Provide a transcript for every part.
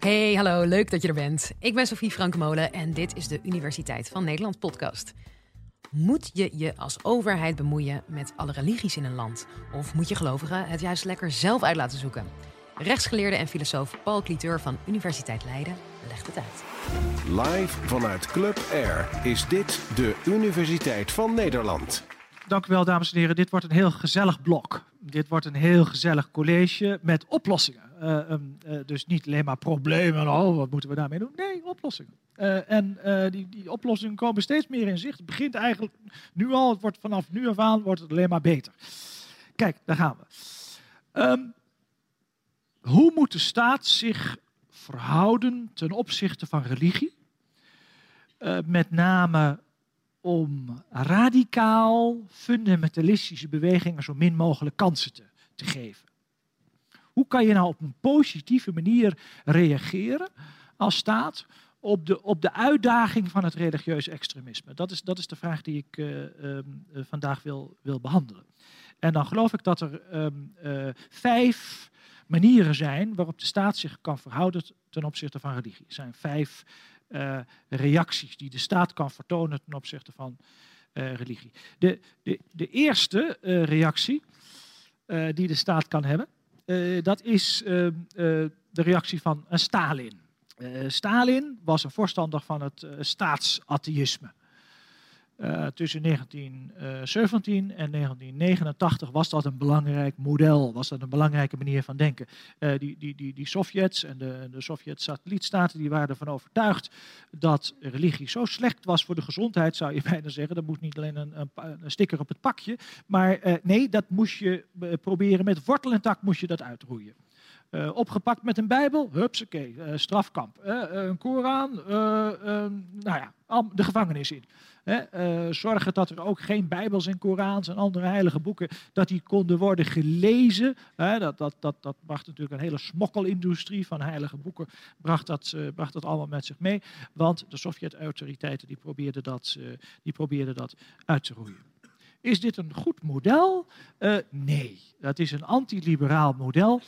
Hey, hallo, leuk dat je er bent. Ik ben Sofie Frankmolen en dit is de Universiteit van Nederland podcast. Moet je je als overheid bemoeien met alle religies in een land? Of moet je gelovigen het juist lekker zelf uit laten zoeken? Rechtsgeleerde en filosoof Paul Cliteur van Universiteit Leiden legt het uit. Live vanuit Club Air is dit de Universiteit van Nederland. Dank u wel, dames en heren. Dit wordt een heel gezellig blok. Dit wordt een heel gezellig college met oplossingen. Uh, um, uh, dus niet alleen maar problemen, oh, wat moeten we daarmee doen? Nee, oplossingen. Uh, en die, die, oplossingen komen steeds meer in zicht. Het begint eigenlijk nu al, het wordt vanaf nu af aan wordt het alleen maar beter. Kijk, daar gaan we. Um, hoe moet de staat zich verhouden ten opzichte van religie? met name om radicaal fundamentalistische bewegingen zo min mogelijk kansen te, te geven. Hoe kan je nou op een positieve manier reageren als staat op de, op de uitdaging van het religieus extremisme? Dat is, dat is de vraag die ik uh, uh, vandaag wil, wil behandelen. En dan geloof ik dat er um, uh, vijf manieren zijn waarop de staat zich kan verhouden ten opzichte van religie. Er zijn vijf reacties die de staat kan vertonen ten opzichte van religie. De, de, de eerste reactie die de staat kan hebben, dat is de reactie van Stalin. Stalin was een voorstander van het staatsatheïsme. Uh, tussen 1917 en 1989 was dat een belangrijk model, was dat een belangrijke manier van denken. Uh, die, die, die, die Sovjets en de, de Sovjet-satellietstaten die waren ervan overtuigd dat religie zo slecht was voor de gezondheid, zou je bijna zeggen. Dat moest niet alleen een, een, sticker op het pakje, maar nee, dat moest je proberen met wortel en tak moest je dat uitroeien. Uh, opgepakt met een Bijbel, hupsakee, uh, strafkamp. Uh, een Koran, nou ja, de gevangenis in. zorgen dat er ook geen Bijbels en Korans en andere heilige boeken, dat die konden worden gelezen. dat, dat, dat, dat bracht natuurlijk een hele smokkelindustrie van heilige boeken, bracht dat, bracht dat allemaal met zich mee. Want de Sovjet-autoriteiten die probeerden dat, die probeerden dat uit te roeien. Is dit een goed model? nee, dat is een antiliberaal model.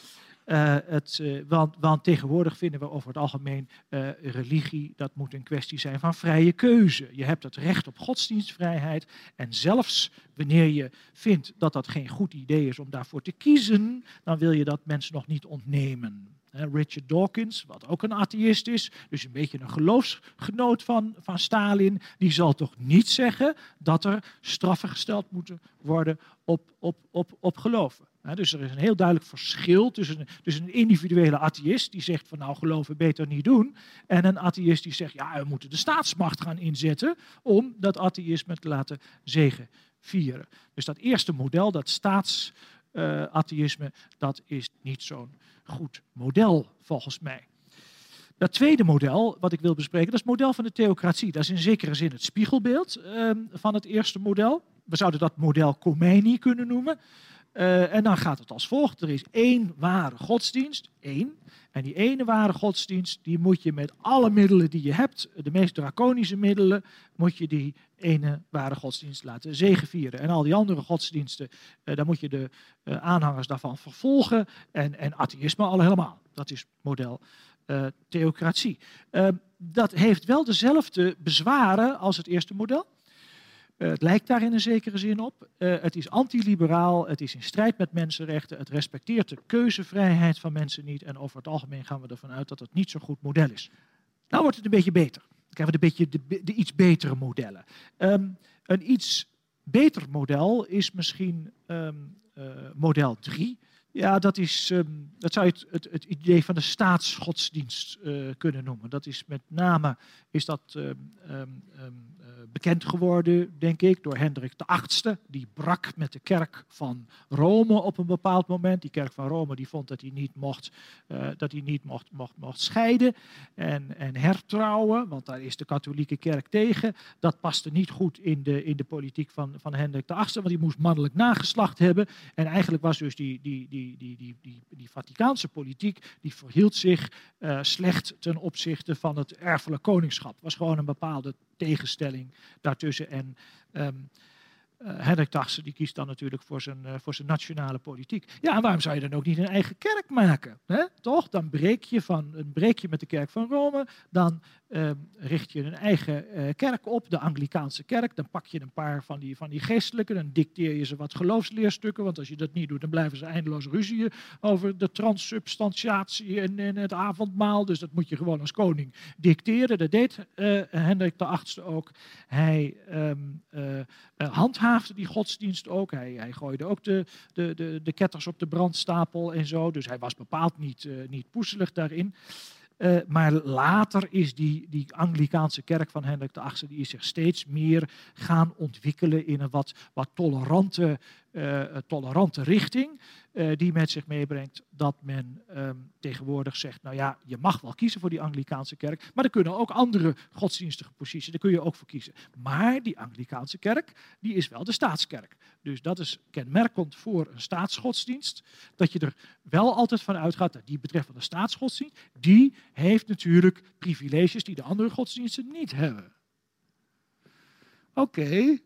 Uh, het, uh, want, want, tegenwoordig vinden we over het algemeen uh, religie, dat moet een kwestie zijn van vrije keuze. Je hebt het recht op godsdienstvrijheid en zelfs wanneer je vindt dat dat geen goed idee is om daarvoor te kiezen, dan wil je dat mensen nog niet ontnemen. Richard Dawkins, wat ook een atheïst is, dus een beetje een geloofsgenoot van, van Stalin, die zal toch niet zeggen dat er straffen gesteld moeten worden op, op, op, op geloven. dus er is een heel duidelijk verschil tussen, tussen een individuele atheïst die zegt van nou geloven beter niet doen en een atheïst die zegt ja we moeten de staatsmacht gaan inzetten om dat atheïsme te laten zegen vieren. Dus dat eerste model, dat staatsatheïsme, uh, dat is niet zo'n goed model volgens mij. Dat tweede model wat ik wil bespreken, dat is het model van de theocratie. Dat is in zekere zin het spiegelbeeld uh, van het eerste model. We zouden dat model Khomeini kunnen noemen. Uh, en dan gaat het als volgt. Er is één ware godsdienst, één. En die ene ware godsdienst, die moet je met alle middelen die je hebt, de meest draconische middelen, moet je die ene ware godsdienst laten zegevieren. En al die andere godsdiensten, uh, daar moet je de uh, aanhangers daarvan vervolgen. En, en atheïsme al helemaal. Dat is model theocratie. dat heeft wel dezelfde bezwaren als het eerste model. Uh, het lijkt daar in een zekere zin op. Uh, het is antiliberaal, het is in strijd met mensenrechten, het respecteert de keuzevrijheid van mensen niet en over het algemeen gaan we ervan uit dat het niet zo'n goed model is. Nou wordt het een beetje beter. Dan krijgen we een beetje de, de iets betere modellen. Um, een iets beter model is misschien um, uh, model 3. Ja, dat, is, um, dat zou je het, het, idee van de staatsgodsdienst kunnen noemen. Dat is met name is dat, bekend geworden, denk ik, door Hendrik VIII. Die brak met de kerk van Rome op een bepaald moment. Die kerk van Rome die vond dat hij niet mocht, uh, dat hij niet mocht, mocht, mocht scheiden en, en hertrouwen, want daar is de katholieke kerk tegen. Dat paste niet goed in de, in de politiek van, van Hendrik VIII, want die moest mannelijk nageslacht hebben. En eigenlijk was dus die, die, die die, die, die, die, Vaticaanse politiek die verhield zich uh, slecht ten opzichte van het erfelijk koningschap. Was gewoon een bepaalde tegenstelling daartussen. En um, Hendrik Tassen die kiest dan natuurlijk voor zijn, voor zijn nationale politiek. Ja, en waarom zou je dan ook niet een eigen kerk maken? Hè? Toch? Dan breek je, van, breek je met de kerk van Rome, dan Ehm, richt je een eigen uh, kerk op, de Anglikaanse kerk. Dan pak je een paar van die, van die geestelijken, dan dicteer je ze wat geloofsleerstukken. Want als je dat niet doet, dan blijven ze eindeloos ruzieën over de transsubstantiatie en, en het avondmaal. Dus dat moet je gewoon als koning dicteren. Dat deed uh, Hendrik VIII ook. Hij um, uh, die godsdienst ook. Hij, hij gooide ook de, de, de, de ketters op de brandstapel en zo. Dus hij was bepaald niet, niet poezelig daarin. Uh, maar later is die, die Anglikaanse kerk van Hendrik VIII die is zich steeds meer gaan ontwikkelen in een wat, wat tolerante, uh, tolerante richting. Uh, die met zich meebrengt dat men um, tegenwoordig zegt, nou ja, je mag wel kiezen voor die Anglikaanse kerk, maar er kunnen ook andere godsdienstige posities, daar kun je ook voor kiezen. Maar die Anglikaanse kerk, die is wel de staatskerk. Dus dat is kenmerkend voor een staatsgodsdienst, dat je er wel altijd van uitgaat dat die betreffende staatsgodsdienst, die heeft natuurlijk privileges die de andere godsdiensten niet hebben. Oké,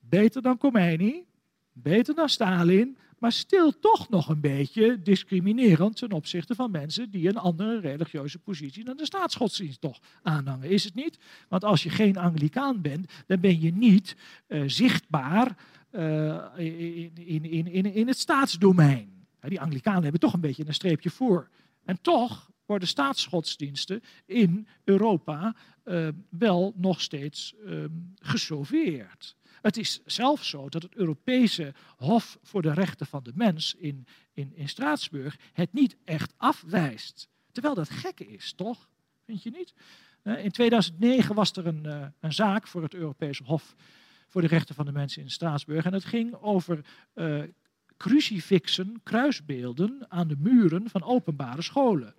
beter dan Khomeini, beter dan Stalin, maar stil toch nog een beetje discriminerend ten opzichte van mensen die een andere religieuze positie dan de staatsgodsdienst toch aanhangen. Is het niet? Want als je geen Anglikaan bent, dan ben je niet uh, zichtbaar uh, in, in, in, in het staatsdomein. Die Anglikanen hebben toch een beetje een streepje voor. En toch worden staatsgodsdiensten in Europa uh, wel nog steeds uh, gesauveerd. Het is zelfs zo dat het Europese Hof voor de Rechten van de Mens in, in, Straatsburg het niet echt afwijst. Terwijl dat gekke is, toch? Vind je niet? In 2009 was er een, uh, een zaak voor het Europese Hof voor de Rechten van de Mens in Straatsburg. En het ging over uh, crucifixen, kruisbeelden aan de muren van openbare scholen.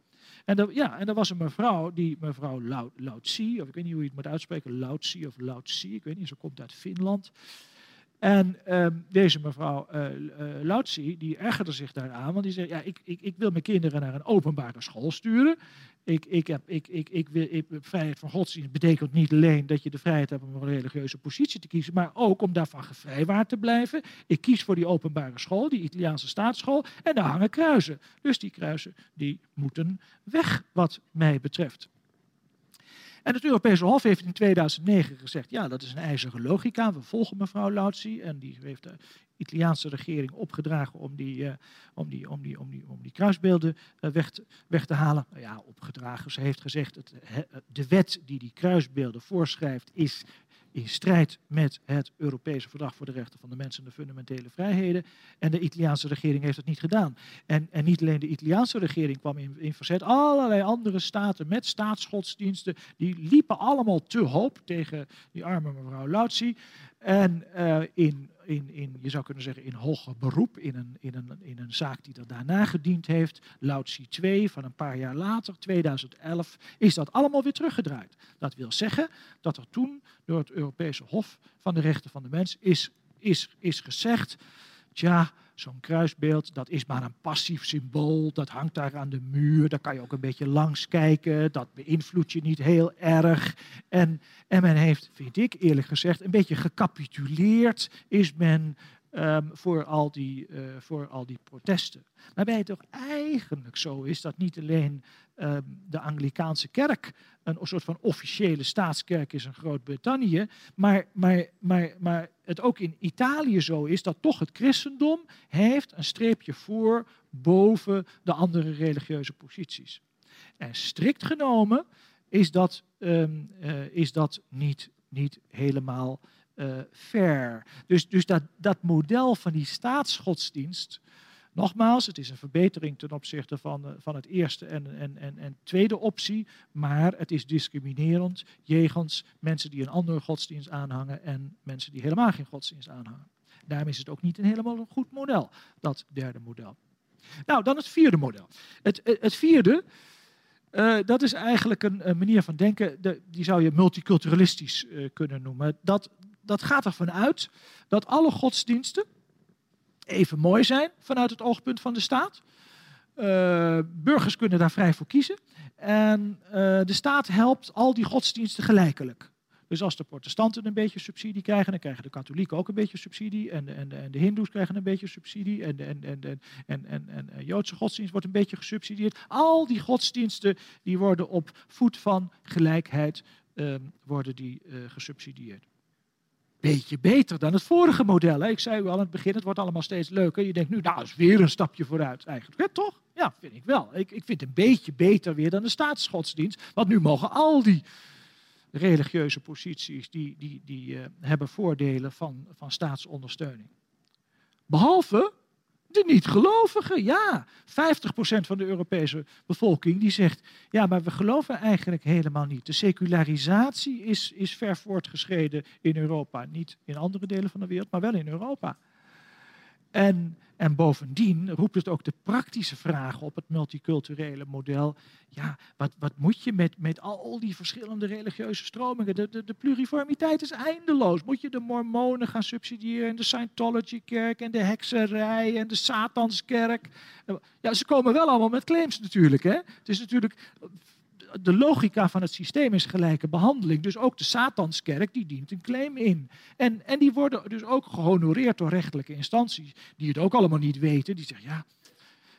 En, er, ja, en er was een mevrouw, die mevrouw Lautsi, of ik weet niet hoe je het moet uitspreken, Lautsi of Lautsi, ik weet niet, ze komt uit Finland. En um, deze mevrouw uh, die ergerde zich daaraan, want die zei, ja, ik, ik, ik wil mijn kinderen naar een openbare school sturen. Ik, ik, heb, ik, ik, ik wil, ik, vrijheid van godsdienst betekent niet alleen dat je de vrijheid hebt om een religieuze positie te kiezen, maar ook om daarvan gevrijwaard te blijven. Ik kies voor die openbare school, die Italiaanse staatsschool, en daar hangen kruisen. Dus die kruisen die moeten weg, wat mij betreft. En het Europese Hof heeft in 2009 gezegd, ja, dat is een ijzige logica. We volgen mevrouw Lautsi en die heeft de Italiaanse regering opgedragen om die, uh, om die, om die, om die, om die kruisbeelden uh, weg, te, weg te halen. Nou ja, opgedragen. Ze heeft gezegd, het, de wet die die kruisbeelden voorschrijft is in strijd met het Europese Verdrag voor de Rechten van de Mensen en de Fundamentele Vrijheden. En de Italiaanse regering heeft het niet gedaan. En, en niet alleen de Italiaanse regering kwam in, in verzet, allerlei andere staten met staatsgodsdiensten, die liepen allemaal te hoop tegen die arme mevrouw Lautsi. En uh, in in, in, je zou kunnen zeggen, in hoger beroep, in een, in, een, in een zaak die er daarna gediend heeft, Lautsi 2 van een paar jaar later, 2011, is dat allemaal weer teruggedraaid. Dat wil zeggen dat er toen door het Europese Hof van de Rechten van de Mens is, is, is gezegd, tja, zo'n kruisbeeld, dat is maar een passief symbool. Dat hangt daar aan de muur. Daar kan je ook een beetje langs kijken. Dat beïnvloedt je niet heel erg. En, en men heeft, vind ik eerlijk gezegd, een beetje gecapituleerd. Is men um, voor, al die, uh, voor al die protesten. Waarbij het toch eigenlijk zo is dat niet alleen um, de Anglikaanse kerk een soort van officiële staatskerk is in Groot-Brittannië, maar, maar, maar, maar het ook in Italië zo is dat toch het christendom heeft een streepje voor boven de andere religieuze posities. En strikt genomen is dat, um, uh, is dat niet, niet helemaal fair. Dus, dus dat, dat model van die staatsgodsdienst, nogmaals, het is een verbetering ten opzichte van, uh, van het eerste en, en, en, en tweede optie, maar het is discriminerend jegens mensen die een andere godsdienst aanhangen en mensen die helemaal geen godsdienst aanhangen. Daarom is het ook niet een helemaal goed model, dat derde model. Nou, dan het vierde model. Het, het vierde, dat is eigenlijk een, manier van denken, de, die zou je multiculturalistisch kunnen noemen. Dat, dat gaat ervan uit dat alle godsdiensten even mooi zijn vanuit het oogpunt van de staat. Uh, burgers kunnen daar vrij voor kiezen. En uh, de staat helpt al die godsdiensten gelijkelijk. Dus als de protestanten een beetje subsidie krijgen, dan krijgen de katholieken ook een beetje subsidie. En en en de hindoes krijgen een beetje subsidie. En en, en, en, en, en, en, en Joodse godsdienst wordt een beetje gesubsidieerd. Al die godsdiensten die worden op voet van gelijkheid worden die, gesubsidieerd beetje beter dan het vorige model. Hè? Ik zei u al aan het begin, het wordt allemaal steeds leuker. Je denkt nu, nou, is weer een stapje vooruit eigenlijk. Toch? Ja, vind ik wel. Ik, ik vind het een beetje beter weer dan de staatsgodsdienst. Want nu mogen al die religieuze posities, die, die, die uh, hebben voordelen van, van staatsondersteuning. Behalve de niet-gelovigen, ja. 50% van de Europese bevolking die zegt, ja, maar we geloven eigenlijk helemaal niet. De secularisatie is, is ver voortgeschreden in Europa. Niet in andere delen van de wereld, maar wel in Europa. En, en bovendien roept het ook de praktische vragen op het multiculturele model. Ja, wat, wat moet je met, met al die verschillende religieuze stromingen? De, de, de pluriformiteit is eindeloos. Moet je de mormonen gaan subsidiëren en de Scientology-kerk en de hekserij en de Satanskerk? Ja, ze komen wel allemaal met claims natuurlijk. Hè? Het is natuurlijk de logica van het systeem is gelijke behandeling. Dus ook de Satanskerk die dient een claim in. En, en die worden dus ook gehonoreerd door rechtelijke instanties, die het ook allemaal niet weten. Die zeggen, ja,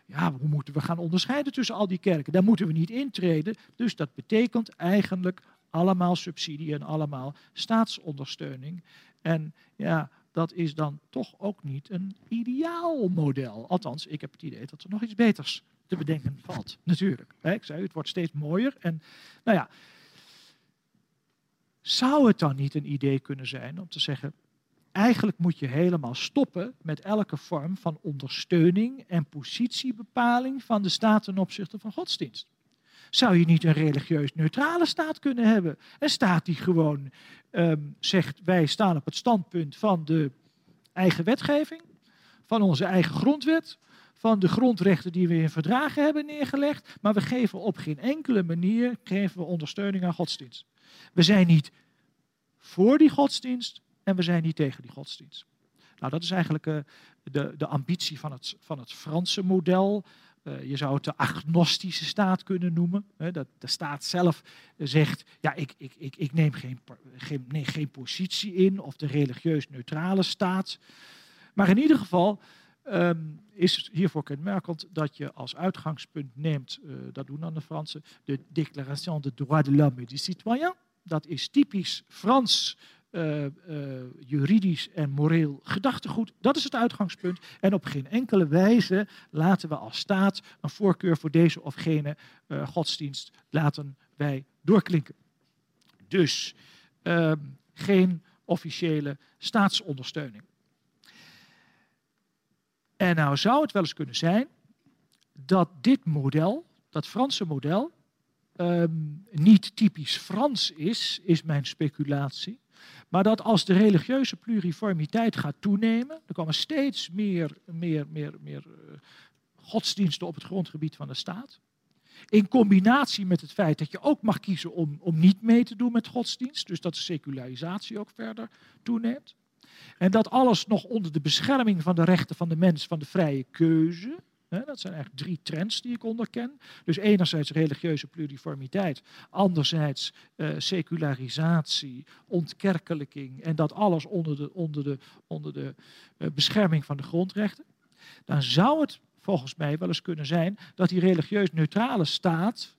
ja, hoe moeten we gaan onderscheiden tussen al die kerken? Daar moeten we niet intreden. Dus dat betekent eigenlijk allemaal subsidie en allemaal staatsondersteuning. En ja, dat is dan toch ook niet een ideaal model. Althans, ik heb het idee dat er nog iets beters te bedenken valt. Natuurlijk. Ik zei, het wordt steeds mooier. En nou ja, zou het dan niet een idee kunnen zijn om te zeggen, eigenlijk moet je helemaal stoppen met elke vorm van ondersteuning en positiebepaling van de staat ten opzichte van godsdienst? Zou je niet een religieus neutrale staat kunnen hebben? Een staat die gewoon ehm, zegt, wij staan op het standpunt van de eigen wetgeving, van onze eigen grondwet, van de grondrechten die we in verdragen hebben neergelegd, maar we geven op geen enkele manier geven we ondersteuning aan godsdienst. We zijn niet voor die godsdienst en we zijn niet tegen die godsdienst. Nou, dat is eigenlijk uh, de, de ambitie van het, van het Franse model. Uh, je zou het de agnostische staat kunnen noemen. Hè, dat de staat zelf zegt, ja, ik, ik, ik, ik neem geen, geen, nee, geen positie in, of de religieus neutrale staat. Maar in ieder geval, um, is hiervoor kenmerkend dat je als uitgangspunt neemt, uh, dat doen dan de Fransen, de Déclaration des droits de l'homme et du citoyen. Dat is typisch Frans uh, uh, juridisch en moreel gedachtegoed. Dat is het uitgangspunt. En op geen enkele wijze laten we als staat een voorkeur voor deze of gene godsdienst laten wij doorklinken. Dus ehm, geen officiële staatsondersteuning. En nou zou het wel eens kunnen zijn dat dit model, dat Franse model, um, niet typisch Frans is, is mijn speculatie. Maar dat als de religieuze pluriformiteit gaat toenemen, er komen steeds meer, meer, meer, meer uh, godsdiensten op het grondgebied van de staat. In combinatie met het feit dat je ook mag kiezen om, om niet mee te doen met godsdienst, dus dat de secularisatie ook verder toeneemt. En dat alles nog onder de bescherming van de rechten van de mens, van de vrije keuze. Dat zijn eigenlijk drie trends die ik onderken. Dus enerzijds religieuze pluriformiteit, anderzijds uh, secularisatie, ontkerkelijking en dat alles onder de, onder de, onder de uh, bescherming van de grondrechten. Dan zou het volgens mij wel eens kunnen zijn dat die religieus neutrale staat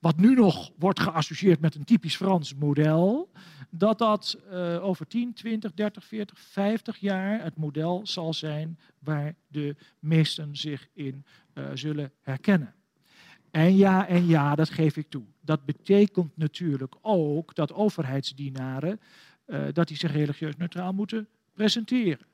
wat nu nog wordt geassocieerd met een typisch Frans model, dat dat uh, over 10, 20, 30, 40, 50 jaar het model zal zijn waar de meesten zich in uh, zullen herkennen. En ja, en ja, dat geef ik toe. Dat betekent natuurlijk ook dat overheidsdienaren uh, dat die zich religieus neutraal moeten presenteren.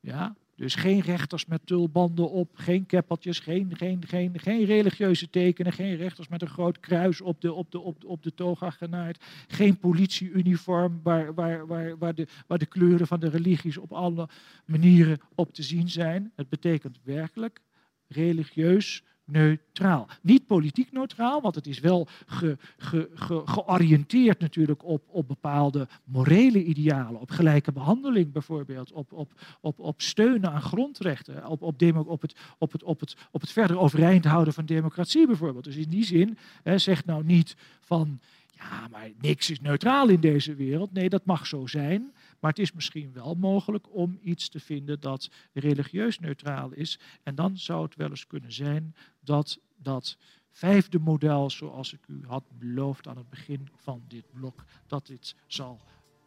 Ja, dus geen rechters met tulbanden op, geen keppeltjes, geen, geen, geen, geen religieuze tekenen, geen rechters met een groot kruis op de, op de, op de, op de toga genaaid, geen politieuniform waar, waar, waar, waar, de, waar de kleuren van de religies op alle manieren op te zien zijn. Het betekent werkelijk religieus neutraal. Niet politiek neutraal, want het is wel ge, ge, ge, georiënteerd natuurlijk op, op bepaalde morele idealen, op gelijke behandeling bijvoorbeeld, op, op, op, op steunen aan grondrechten, op, op, op, het, op, het, op, het, op het verder overeind houden van democratie bijvoorbeeld. Dus in die zin hè, zegt nou niet van ja, maar niks is neutraal in deze wereld. Nee, dat mag zo zijn. Maar het is misschien wel mogelijk om iets te vinden dat religieus neutraal is. En dan zou het wel eens kunnen zijn dat dat vijfde model, zoals ik u had beloofd aan het begin van dit blok, dat dit zal,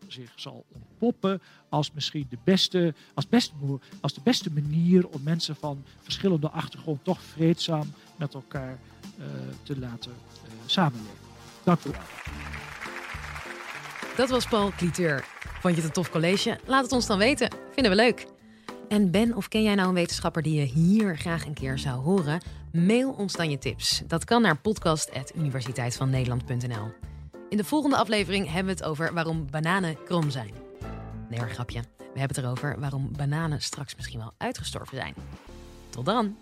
zich zal ontpoppen als misschien de beste, als, beste, als de beste manier om mensen van verschillende achtergrond toch vreedzaam met elkaar uh, te laten uh, samenleven. Dank u wel. Dat was Paul Cliteur. Vond je het een tof college? Laat het ons dan weten. Vinden we leuk. En ben of ken jij nou een wetenschapper die je hier graag een keer zou horen? Mail ons dan je tips. Dat kan naar podcast.universiteitvannederland.nl. In de volgende aflevering hebben we het over waarom bananen krom zijn. Nee grapje. We hebben het erover waarom bananen straks misschien wel uitgestorven zijn. Tot dan!